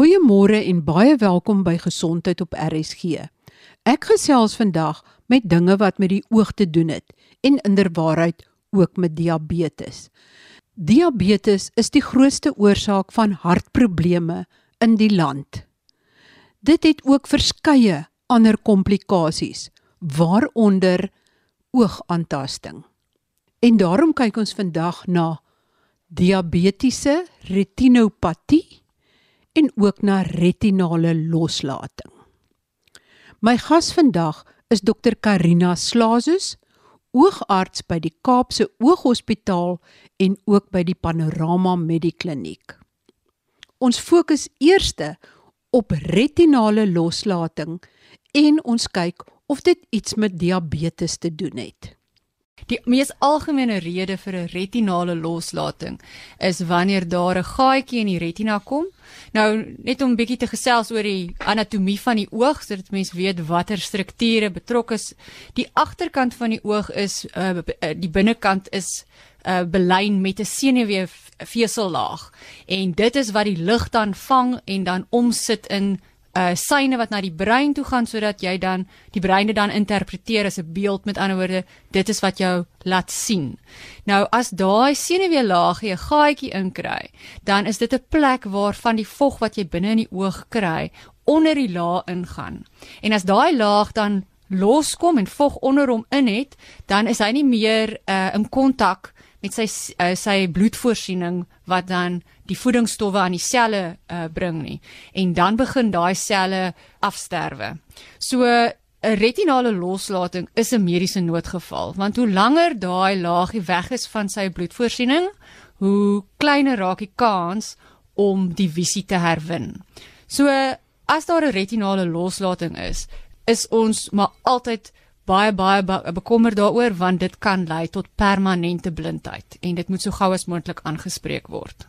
Goeiemôre en baie welkom by Gesondheid op RSG. Ek gesels vandag met dinge wat met die oog te doen het en inderwaarheid ook met diabetes. Diabetes is die grootste oorsaak van hartprobleme in die land. Dit het ook verskeie ander komplikasies, waaronder oogaantasting. En daarom kyk ons vandag na diabetiese retinopatie en ook na retinale loslating. My gas vandag is dokter Karina Slazus, oogarts by die Kaapse Ooghospitaal en ook by die Panorama Medikliniek. Ons fokus eerste op retinale loslating en ons kyk of dit iets met diabetes te doen het. Die mees algemene rede vir 'n retinale loslating is wanneer daar 'n gaatjie in die retina kom. Nou net om 'n bietjie te gesels oor die anatomie van die oog sodat mense weet watter strukture betrokke is. Die agterkant van die oog is uh, die binnekant is uh, belyn met 'n senuweefvesellaag en dit is wat die lig dan vang en dan omsit in uh syne wat na die brein toe gaan sodat jy dan die brein dit dan interpreteer as 'n beeld met ander woorde dit is wat jou laat sien. Nou as daai senuweelaagie 'n gaatjie inkry, dan is dit 'n plek waarvan die vog wat jy binne in die oog kry onder die laag ingaan. En as daai laag dan loskom en vog onder hom in het, dan is hy nie meer uh in kontak met sy uh, sy bloedvoorsiening wat dan die voedingsstowwe aan die selle uh, bring nie en dan begin daai selle afsterwe. So 'n retinale loslating is 'n mediese noodgeval want hoe langer daai laagie weg is van sy bloedvoorsiening, hoe kleiner raak die kans om die visie te herwin. So as daar 'n retinale loslating is, is ons maar altyd baie baie bekommerd daaroor want dit kan lei tot permanente blindheid en dit moet so gou as moontlik aangespreek word.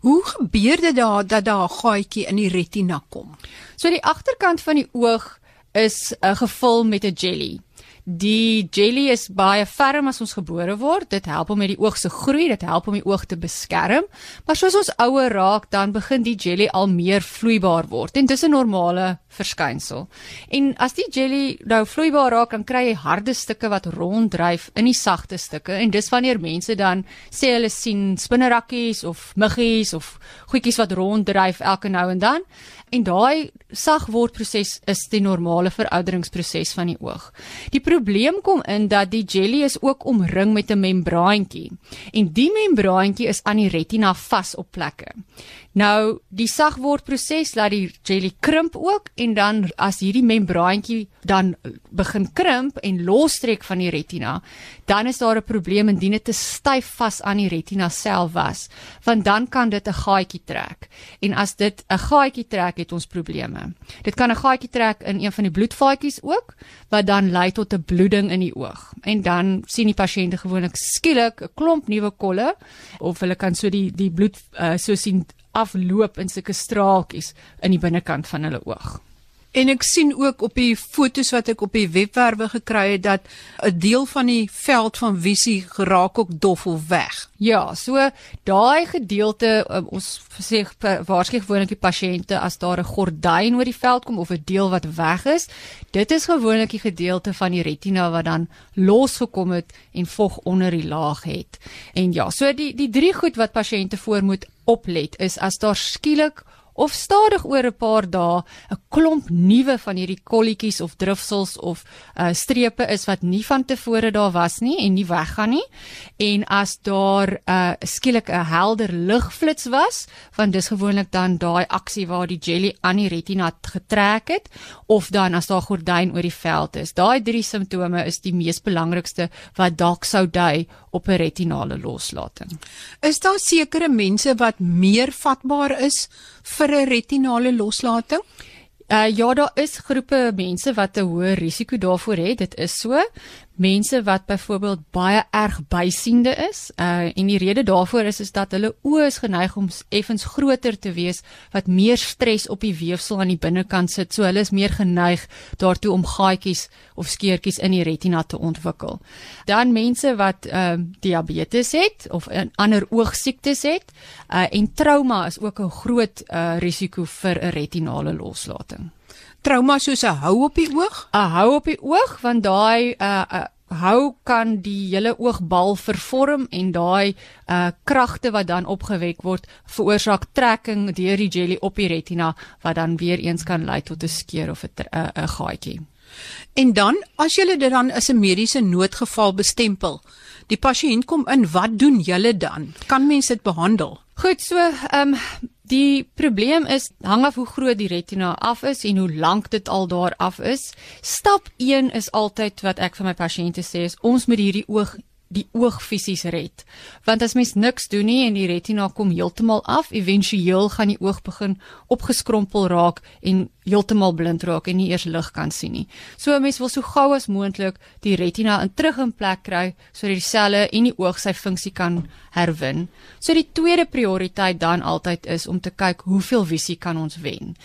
Hoe gebeur dit daar dat daar 'n gaatjie in die retina kom? So die agterkant van die oog is uh, gevul met 'n jelly. Die jelly is baie ferm as ons gebore word. Dit help om met die oog se groei, dit help om die oog te beskerm. Maar soos ons ouer raak, dan begin die jelly al meer vloeibaar word en dis 'n normale verskynsel. En as die jelly nou vloeibaar raak, dan kry jy harde stukke wat ronddryf in die sagte stukke en dis wanneer mense dan sê hulle sien spinnerakkies of muggies of goedjies wat ronddryf elke nou en dan. En daai sagwordproses is die normale verouderingsproses van die oog. Die probleem kom in dat die jelly is ook omring met 'n membraantjie en die membraantjie is aan die retina vas op plekke. Nou, die sagwordproses laat die jelly krimp ook en dan as hierdie membraantjie dan begin krimp en lostrek van die retina, dan is daar 'n probleem indien dit te styf vas aan die retina self was, want dan kan dit 'n gaatjie trek. En as dit 'n gaatjie trek, het ons probleme. Dit kan 'n gaatjie trek in een van die bloedvaatjies ook, wat dan lei tot 'n bloeding in die oog. En dan sien die pasiënte gewoonlik skielik 'n klomp nuwe kolle of hulle kan so die die bloed uh, so sien afloop in sulke straaltjies in die binnekant van hulle oog. En ek sien ook op die fotos wat ek op die webwerwe gekry het dat 'n deel van die veld van visie geraak ook dof of weg. Ja, so daai gedeelte um, ons sê waarskynlik gewoonlik die pasiënte as daar 'n gordyn oor die veld kom of 'n deel wat weg is, dit is gewoonlik die gedeelte van die retina wat dan losgekom het en vog onder die laag het. En ja, so die die drie goed wat pasiënte voor moet oplet is as daar skielik of stadig oor 'n paar dae 'n klomp nuwe van hierdie kolletjies of drifsels of uh, strepe is wat nie van tevore daar was nie en nie weggaan nie. En as daar uh, skielik 'n helder ligflits was want dis gewoonlik dan daai aksie waar die jelly aan die retina getrek het of dan as daar gordyn oor die veld is. Daai drie simptome is die mees belangrikste wat dalk sou dui op 'n retinale loslating. Is daar sekere mense wat meer vatbaar is vir 'n retinale loslating? Uh ja, daar is groepe mense wat 'n hoë risiko daarvoor het. Dit is so. Mense wat byvoorbeeld baie erg bysiende is. Uh en die rede daarvoor is is dat hulle oë is geneig om effens groter te wees wat meer stres op die weefsel aan die binnekant sit. So hulle is meer geneig daartoe om gaatjies of skeurtjies in die retina te ontwikkel. Dan mense wat uh diabetes het of ander oogsiektes het, uh en trauma is ook 'n groot uh risiko vir 'n retinale loslating trauma soos 'n hou op die oog? 'n Hou op die oog want daai 'n uh, uh, hou kan die hele oogbal vervorm en daai uh kragte wat dan opgewek word veroorsaak trekking deur die jelly op die retina wat dan weer eens kan lei tot 'n skeur of 'n 'n gaatjie. En dan as jy dit dan as 'n mediese noodgeval bestempel, die pasiënt kom in, wat doen julle dan? Kan mens dit behandel? Goed, so ehm um, Die probleem is hang af hoe groot die retina af is en hoe lank dit al daar af is. Stap 1 is altyd wat ek vir my pasiënte sê is ons moet hierdie oog die oog fisies red. Want as mens niks doen nie en die retina kom heeltemal af, éventueel gaan die oog begin opgeskrompel raak en heeltemal blind raak en nie eers lig kan sien nie. So 'n mens wil so gou as moontlik die retina in terug in plek kry sodat die selle en die oog sy funksie kan herwin. So die tweede prioriteit dan altyd is om te kyk hoeveel visie kan ons wen.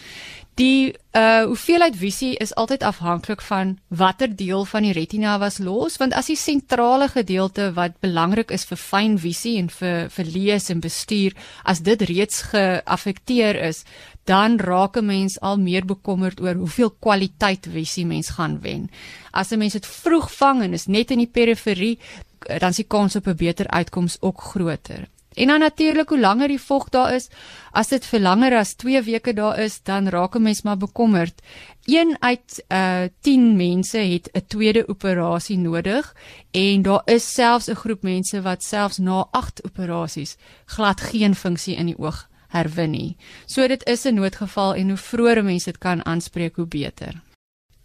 Die uh hoeveelheid visie is altyd afhanklik van watter deel van die retina was los want as die sentrale gedeelte wat belangrik is vir fyn visie en vir vir lees en bestuur as dit reeds geaffekteer is dan raak 'n mens al meer bekommerd oor hoeveel kwaliteit visie mens gaan wen. As 'n mens dit vroeg vang en is net in die periferie dan is die kans op 'n beter uitkoms ook groter. En dan natuurlik hoe langer die vog daar is, as dit vir langer as 2 weke daar is, dan raak 'n mens maar bekommerd. Een uit uh eh, 10 mense het 'n tweede operasie nodig en daar is selfs 'n groep mense wat selfs na 8 operasies glad geen funksie in die oog herwin nie. So dit is 'n noodgeval en hoe vroeër mense dit kan aanspreek hoe beter.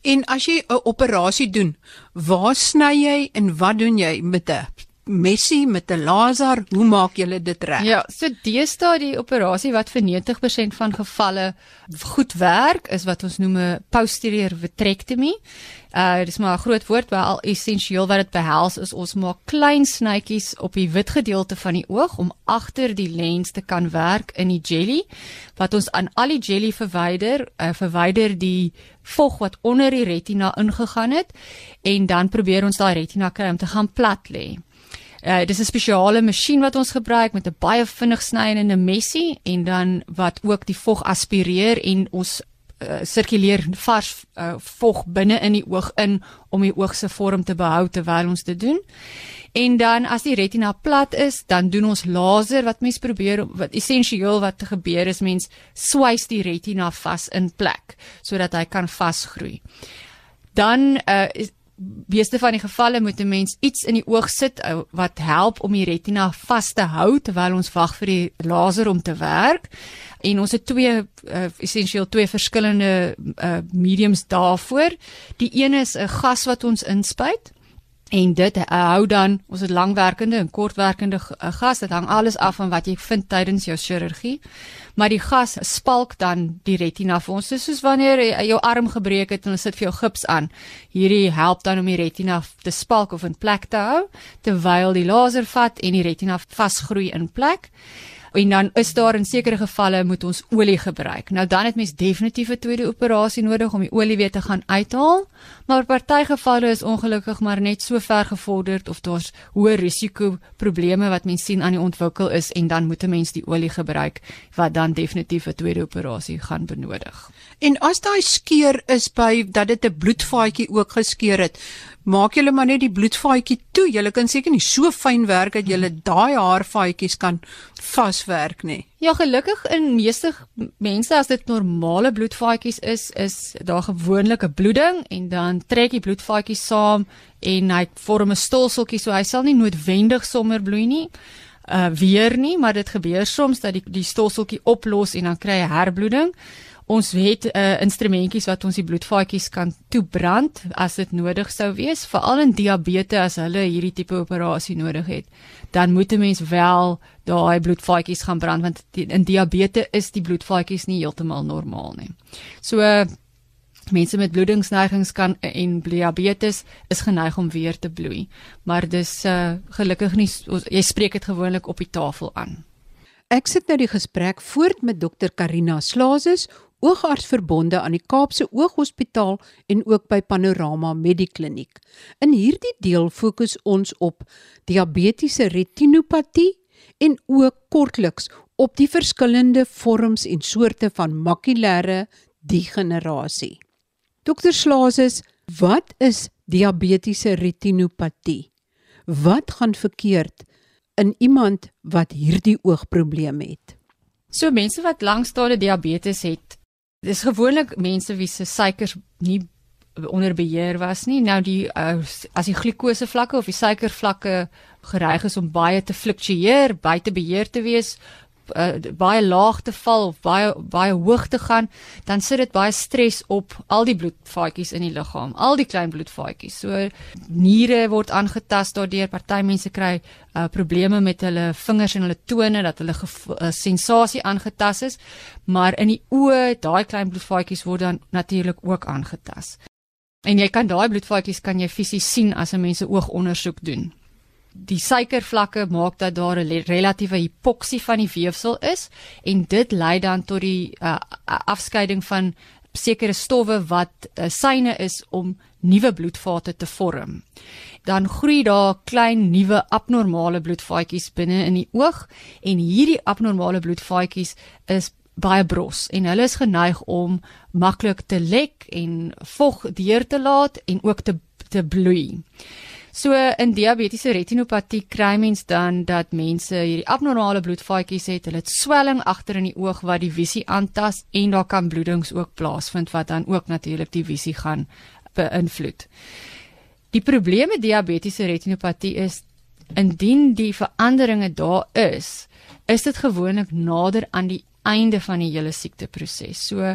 En as jy 'n operasie doen, waar sny jy en wat doen jy met 'n Messi met 'n laser, hoe maak julle dit reg? Ja, so deesdae die operasie wat vir 90% van gevalle goed werk is wat ons noem 'n posterior vitrectomy. Uh dis maar 'n groot woord, maar al essensieel wat dit behels is ons maak klein snytjies op die wit gedeelte van die oog om agter die lens te kan werk in die jelly wat ons aan al die jelly verwyder, uh, verwyder die vog wat onder die retina ingegaan het en dan probeer ons daai retina kry om te gaan plat lê. Uh dis 'n spesiale masjien wat ons gebruik met 'n baie vinnig snydende messie en dan wat ook die vog aspireer en ons uh, sirkuleer vars uh, vog binne in die oog in om die oog se vorm te behou terwyl ons dit doen. En dan as die retina plat is, dan doen ons laser wat mens probeer wat essensieel wat gebeur is mens swys die retina vas in plek sodat hy kan vasgroei. Dan uh, is Beeste van die gevalle moet 'n mens iets in die oog sit uh, wat help om die retina vas te hou terwyl ons wag vir die laser om te werk. En ons het twee uh, essensieel twee verskillende uh, mediums daarvoor. Die een is 'n gas wat ons inspuit En dit uh, hou dan ons het langwerkende en kortwerkende uh, gas, dit hang alles af van wat jy vind tydens jou chirurgie. Maar die gas spalk dan die retina vir ons. Dis soos wanneer jy jou arm gebreek het en hulle sit vir jou gips aan. Hierdie help dan om die retina te spalk of in plek te hou terwyl die laser vat en die retina vasgroei in plek. En dan is daar in sekere gevalle moet ons olie gebruik. Nou dan het mens definitief 'n tweede operasie nodig om die olie weer te gaan uithaal. Maar party gevalle is ongelukkig maar net so ver gevorderd of daar's hoë risiko probleme wat mens sien aan die ontwikkel is en dan moet 'n mens die olie gebruik wat dan definitief 'n tweede operasie gaan benodig. En as daai skeur is by dat dit 'n bloedvaatjie ook geskeur het, maak julle maar net die bloedvaatjie toe. Julle kan seker nie so fyn werk dat julle daai haarvaatjies kan vaswerk nie. Ja, gelukkig in meeste mense as dit normale bloedvaatjies is, is daar gewoonlik 'n bloeding en dan trek die bloedvaatjie saam en hy vorm 'n stolseltjie so hy sal nie noodwendig sommer bloei nie. Uh weer nie, maar dit gebeur soms dat die die stolseltjie oplos en dan kry hy herbloeding. Ons het uh, instrumentjies wat ons die bloedvaatjies kan toebrand as dit nodig sou wees, veral in diabetes as hulle hierdie tipe operasie nodig het. Dan moet 'n mens wel daai bloedvaatjies gaan brand want die, in diabetes is die bloedvaatjies nie heeltemal normaal nie. So uh, Mense met bloedingsneigings kan en diabetes is geneig om weer te bloei. Maar dis uh gelukkig nie jy spreek dit gewoonlik op die tafel aan. Ek sit nou die gesprek voort met dokter Karina Slazes, oogartsverbonde aan die Kaapse Ooghospitaal en ook by Panorama Medikliniek. In hierdie deel fokus ons op diabetiese retinopatie en ook kortliks op die verskillende vorms en soorte van makulêre degenerasie. Dokter Slazes, wat is diabetiese retinopatie? Wat gaan verkeerd in iemand wat hierdie oogprobleem het? So mense wat lankstade diabetes het, dis gewoonlik mense wie se suikers nie onder beheer was nie. Nou die uh, as die glikose vlakke of die suikervlakke gereig is om baie te fluktueer, buite beheer te wees, uh, baie laag te val of baie baie hoog te gaan, dan sit dit baie stres op al die bloedvaatjies in die liggaam, al die klein bloedvaatjies. So niere word aangetast daardeur. Party mense kry uh, probleme met hulle vingers en hulle tone dat hulle uh, sensasie aangetast is, maar in die oë, daai klein bloedvaatjies word dan natuurlik ook aangetast. En jy kan daai bloedvaatjies kan jy fisies sien as 'n mens 'n oogondersoek doen die suikervlakke maak dat daar 'n relatiewe hipoksie van die weefsel is en dit lei dan tot die uh, afskeiding van sekere stowwe wat uh, syne is om nuwe bloedvate te vorm. Dan groei daar klein nuwe abnormale bloedvaatjies binne in die oog en hierdie abnormale bloedvaatjies is baie bros en hulle is geneig om maklik te lek en vog deur te laat en ook te te bloei. So in diabetiese retinopatie kry mens dan dat mense hierdie abnormale bloedvaatjies het, hulle het swelling agter in die oog wat die visie aantas en daar kan bloedings ook plaasvind wat dan ook natuurlik die visie gaan beïnvloed. Die probleem met diabetiese retinopatie is indien die veranderinge daar is, is dit gewoonlik nader aan die einde van die hele siekteproses. So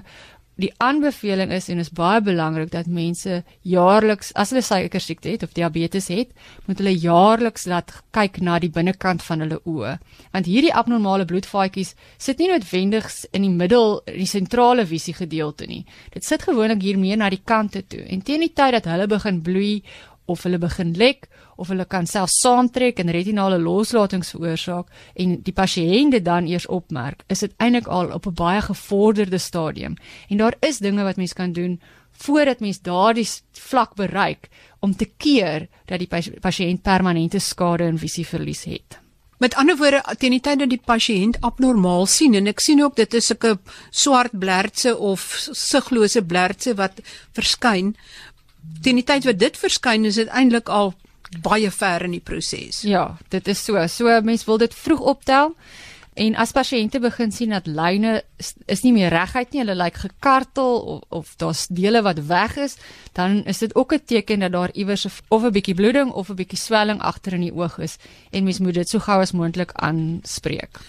die aanbeveling is en is baie belangrik dat mense jaarliks as hulle suiker siekte het of diabetes het, moet hulle jaarliks laat kyk na die binnekant van hulle oë. Want hierdie abnormale bloedvaatjies sit nie noodwendig in die middel, die sentrale visie gedeelte nie. Dit sit gewoonlik hier meer na die kante toe. En teen die tyd dat hulle begin bloei of hulle begin lek of hulle kan self saamtrek en retinale loslatings veroorsaak en die pasiënte dan eers opmerk, is dit eintlik al op 'n baie gevorderde stadium. En daar is dinge wat mens kan doen voordat mens daardie vlak bereik om te keer dat die pasiënt permanente skade en visieverlies het. Met ander woorde, teen die tyd dat die pasiënt abnormaal sien en ek sien ook dit is 'n swart blertse of siglose blertse wat verskyn, teen die tyd wat dit verskyn is dit eintlik al baie ver in die proses. Ja, dit is so. So mense wil dit vroeg optel. En as pasiënte begin sien dat lyne is, nie meer reguit nie, hulle lyk gekartel of, of daar's dele wat weg is, dan is dit ook 'n teken dat daar iewers of 'n bietjie bloeding of 'n bietjie swelling agter in die oog is en mens moet dit so gou as moontlik aanspreek.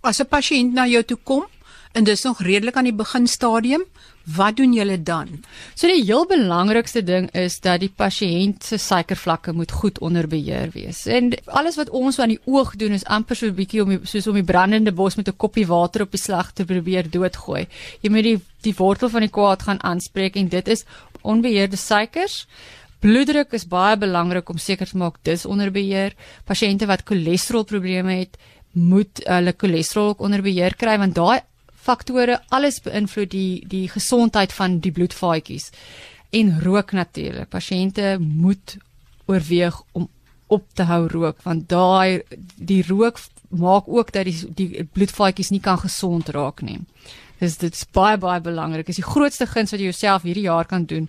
As 'n pasiënt na jou toe kom, en dis nog redelik aan die beginstadium. Wat doen julle dan? So die heel belangrikste ding is dat die pasiënt se suikervlakke moet goed onder beheer wees. En alles wat ons aan die oog doen is amper so 'n bietjie om die, soos om die brandende bos met 'n koppie water op die slag te probeer doodgooi. Jy moet die die wortel van die kwaad gaan aanspreek en dit is onbeheerde suikers. Bloeddruk is baie belangrik om seker te maak dis onder beheer. Pasiënte wat cholesterolprobleme het, moet hulle cholesterol ook onder beheer kry want daai faktore alles beïnvloed die die gesondheid van die bloedvaatjies. En rook natuurlik. Pasiënte moet oorweeg om op te hou rook want daai die rook maak ook dat die die bloedvaatjies nie kan gesond raak nie. Dis dit's baie baie belangrik. Dis die grootste guns wat jy jouself hierdie jaar kan doen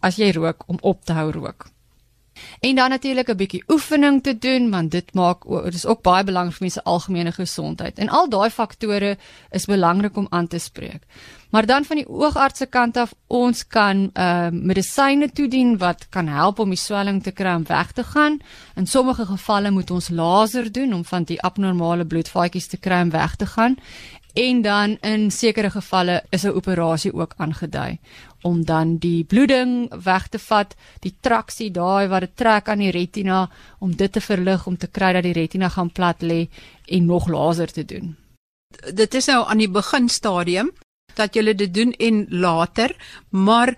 as jy rook om op te hou rook. En dan natuurlik 'n bietjie oefening te doen want dit maak dit is ook baie belangrik vir mense algemene gesondheid. En al daai faktore is belangrik om aan te spreek. Maar dan van die oogarts se kant af, ons kan ehm uh, medisyne toedien wat kan help om die swelling te kry om weg te gaan. In sommige gevalle moet ons laser doen om van die abnormale bloedvaatjies te kry om weg te gaan en dan in sekere gevalle is 'n operasie ook aangedui om dan die bloeding weg te vat, die traksie daai wat dit trek aan die retina om dit te verlig om te kry dat die retina gaan plat lê en nog laser te doen. Dit is nou aan die beginstadium dat jy dit doen en later, maar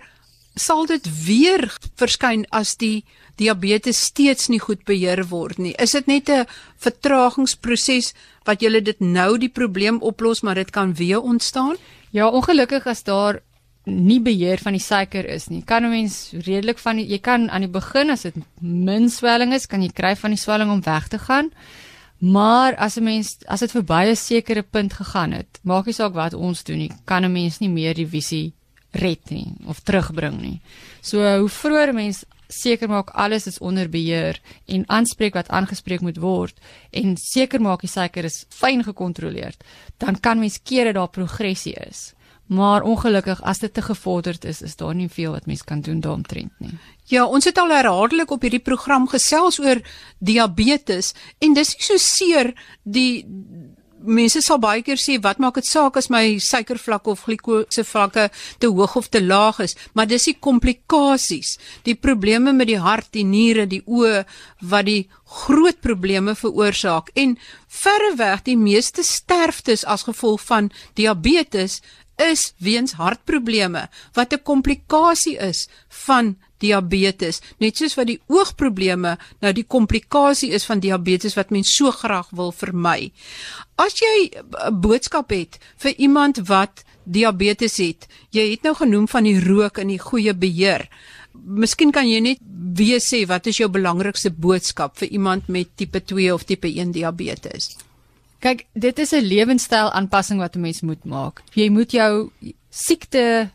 sal dit weer verskyn as die diabetes steeds nie goed beheer word nie. Is dit net 'n vertragingsproses wat julle dit nou die probleem oplos, maar dit kan weer ontstaan? Ja, ongelukkig as daar nie beheer van die suiker is nie. Kan 'n mens redelik van die, jy kan aan die begin as dit min swelling is, kan jy kry van die swelling om weg te gaan. Maar as 'n mens as dit verby 'n sekere punt gegaan het, maak nie saak wat ons doen nie, kan 'n mens nie meer die visie red nie of terugbring nie. So hoe vroeër mens seker maak alles is onder beheer en aanspreek wat aangespreek moet word en seker maak die suiker is fyn gekontroleer, dan kan mens keer dat daar progressie is. Maar ongelukkig as dit te gevorderd is, is daar nie veel wat mens kan doen daaromtrent nie. Ja, ons het al herhaaldelik op hierdie program gesels oor diabetes en dis so seer die mense sal baie keer sê wat maak dit saak as my suikervlakke of glikose vlakke te hoog of te laag is, maar dis die komplikasies, die probleme met die hart, die niere, die oë wat die groot probleme veroorsaak. En verreweg die meeste sterftes as gevolg van diabetes is weens hartprobleme wat 'n komplikasie is van diabetes net soos wat die oogprobleme nou die komplikasie is van diabetes wat mens so graag wil vermy. As jy 'n boodskap het vir iemand wat diabetes het, jy het nou genoem van die rook en die goeie beheer. Miskien kan jy net weer sê wat is jou belangrikste boodskap vir iemand met tipe 2 of tipe 1 diabetes? Kyk, dit is 'n lewenstyl aanpassing wat 'n mens moet maak. Jy moet jou siekte,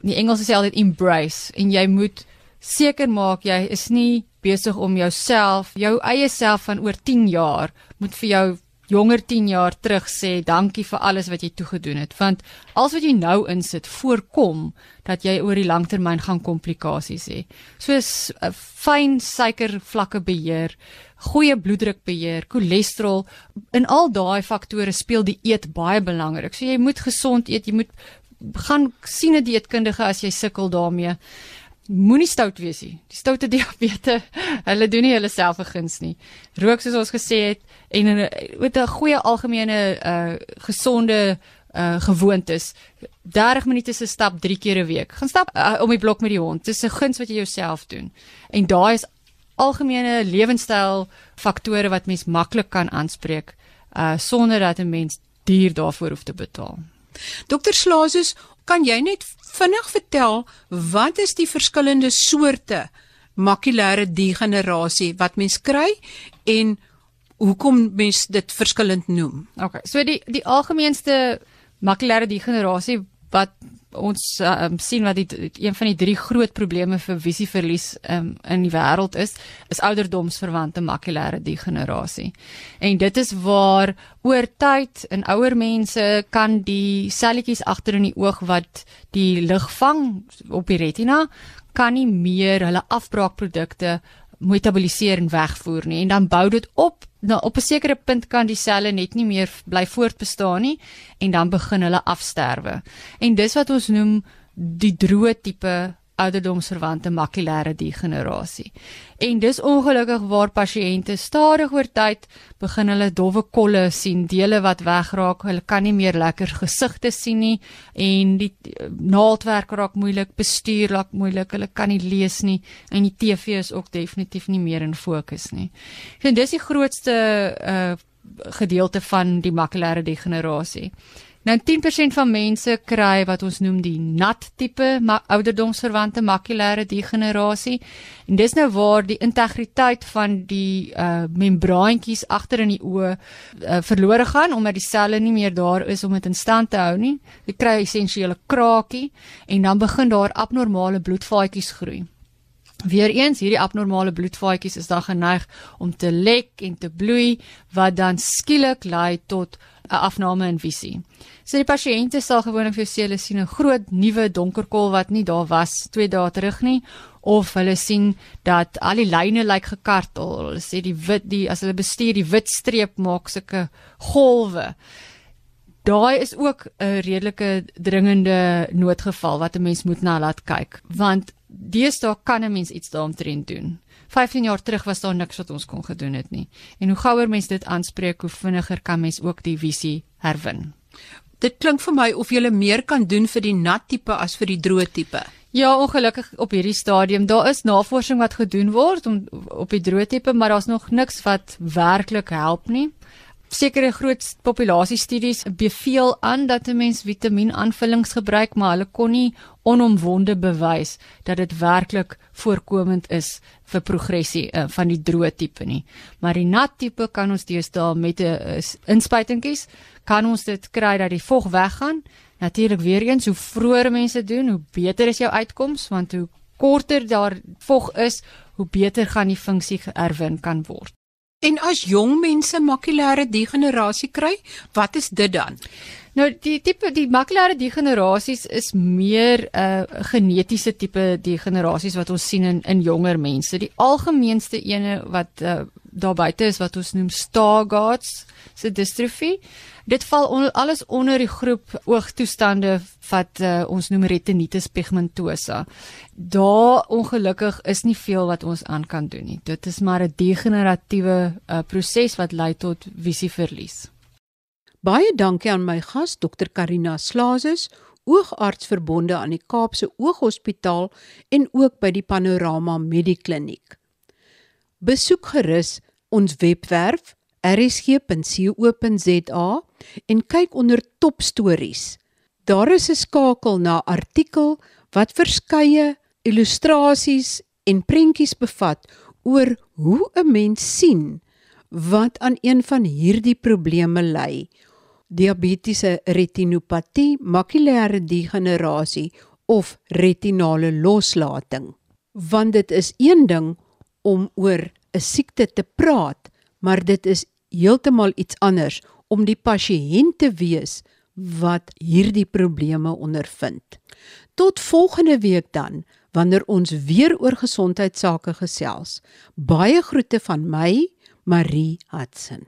die Engels sê altyd embrace en jy moet seker maak jy is nie besig om jouself, jou eie self van oor 10 jaar moet vir jou jonger 10 jaar terug sê dankie vir alles wat jy toegedoen het want alles wat jy nou insit voorkom dat jy oor die langtermyn gaan komplikasies hê. Soos 'n fyn suikervlakke beheer, goeie bloeddruk beheer, cholesterol, in al daai faktore speel die eet baie belangrik. So jy moet gesond eet, jy moet gaan sien 'n dieetkundige as jy sukkel daarmee. Moenie stout wees nie. Die stoute diabetes, hulle doen nie hulle self 'n guns nie. Rook soos ons gesê het en met 'n goeie algemene uh gesonde uh gewoontes 30 minute se stap 3 keer 'n week. Gaan stap uh, om die blok met die hond. Dis 'n guns wat jy jouself doen. En daai is algemene lewenstyl faktore wat mens maklik kan aanspreek uh sonder dat 'n mens duur daarvoor hoef te betaal. Dokter Slaasus, kan jy net vinnig vertel wat is die verskillende soorte makulêre degenerasie wat mens kry en hoekom mens dit verskillend noem? Okay, so die die algemeenste makulêre degenerasie wat ons um, sien wat die een van die drie groot probleme vir visieverlies um, in die wêreld is, is ouderdomsverwante makulêre degenerasie. En dit is waar oor tyd in ouer mense kan die selletjies agter in die oog wat die lig vang op die retina kan nie meer hulle afbraakprodukte metaboliseer en wegvoer nie en dan bou dit op nou op 'n sekere punt kan die selle net nie meer bly voortbestaan nie en dan begin hulle afsterwe. En dis wat ons noem die droë tipe ouderdomsverwante makulêre degenerasie. En dis ongelukkig waar pasiënte stadig oor tyd begin hulle dowwe kolle sien, dele wat wegraak, hulle kan nie meer lekker gesigte sien nie en die naaldwerk raak moeilik, bestuur raak moeilik, hulle kan nie lees nie en die TV is ook definitief nie meer in fokus nie. En dis die grootste uh gedeelte van die makulêre degenerasie. Nou 10% van mense kry wat ons noem die nat tipe ma ouderdomsverwante makulêre degenerasie. En dis nou waar die integriteit van die uh membraantjies agter in die oë uh, verlore gaan omdat die selle nie meer daar is om dit in stand te hou nie. Jy kry essensiële krakie en dan begin daar abnormale bloedvaatjies groei. Weereens hierdie abnormale bloedvaatjies is dan geneig om te lek en te bloei wat dan skielik lei tot 'n afname in visie. So die pasiënte sal gewoonlik vir hulle sien 'n groot nuwe donker kol wat nie daar was 2 dae terug nie of hulle sien dat al die lyne lyk gekartel. Hulle sê die wit die as hulle bestuur die wit streep maak sulke golwe. Daai is ook 'n redelike dringende noodgeval wat 'n mens moet na laat kyk want deesdae kan 'n mens iets daaromtrent doen. 15 jaar terug was daar niks wat ons kon gedoen het nie. En hoe gouer mens dit aanspreek, hoe vinniger kan mens ook die visie herwin. Dit klink vir my of jy meer kan doen vir die nat tipe as vir die droë tipe. Ja, ongelukkig op hierdie stadium, daar is navorsing wat gedoen word om op die droogtipe, maar daar's nog niks wat werklik help nie. Sekere groot populasiestudies beveel aan dat 'n mens vitamienaanvullings gebruik, maar hulle kon nie onomwonde bewys dat dit werklik voorkomend is vir progressie uh, van die droë tipe nie. Maar die nat tipe kan ons deesdae met 'n uh, inspuitingkies kan ons dit kry dat die vog weggaan Natuurlik weer eens hoe vroeër mense doen, hoe beter is jou uitkoms want hoe korter daar vog is, hoe beter gaan die funksie geerwin kan word. En as jong mense makulêre degenerasie kry, wat is dit dan? Nou die tipe die makulêre degenerasies is meer 'n uh, genetiese tipe degenerasies wat ons sien in in jonger mense. Die algemeenste ene wat uh, daar buite is wat ons noem Stargardt's se distrofie. Dit val on, alles onder die groep oogtoestande wat uh, ons noem retinitis pigmentosa. Daar ongelukkig is nie veel wat ons aan kan doen nie. Dit is maar 'n degeneratiewe uh, proses wat lei tot visieverlies. Baie dankie aan my gas Dr. Karina Slazes, oogarts verbonde aan die Kaapse Ooghospitaal en ook by die Panorama Medikliniek. Besoek gerus ons webwerf rsg.co.za en kyk onder top stories. Daar is 'n skakel na artikel wat verskeie illustrasies en prentjies bevat oor hoe 'n mens sien wat aan een van hierdie probleme ly: diabetiese retinopatie, makulêre degenerasie of retinale loslating. Want dit is een ding om oor 'n siekte te praat, maar dit is heeltemal iets anders om die pasiënt te wees wat hierdie probleme ondervind. Tot volgende week dan wanneer ons weer oor gesondheidsake gesels. Baie groete van my, Marie Hudson.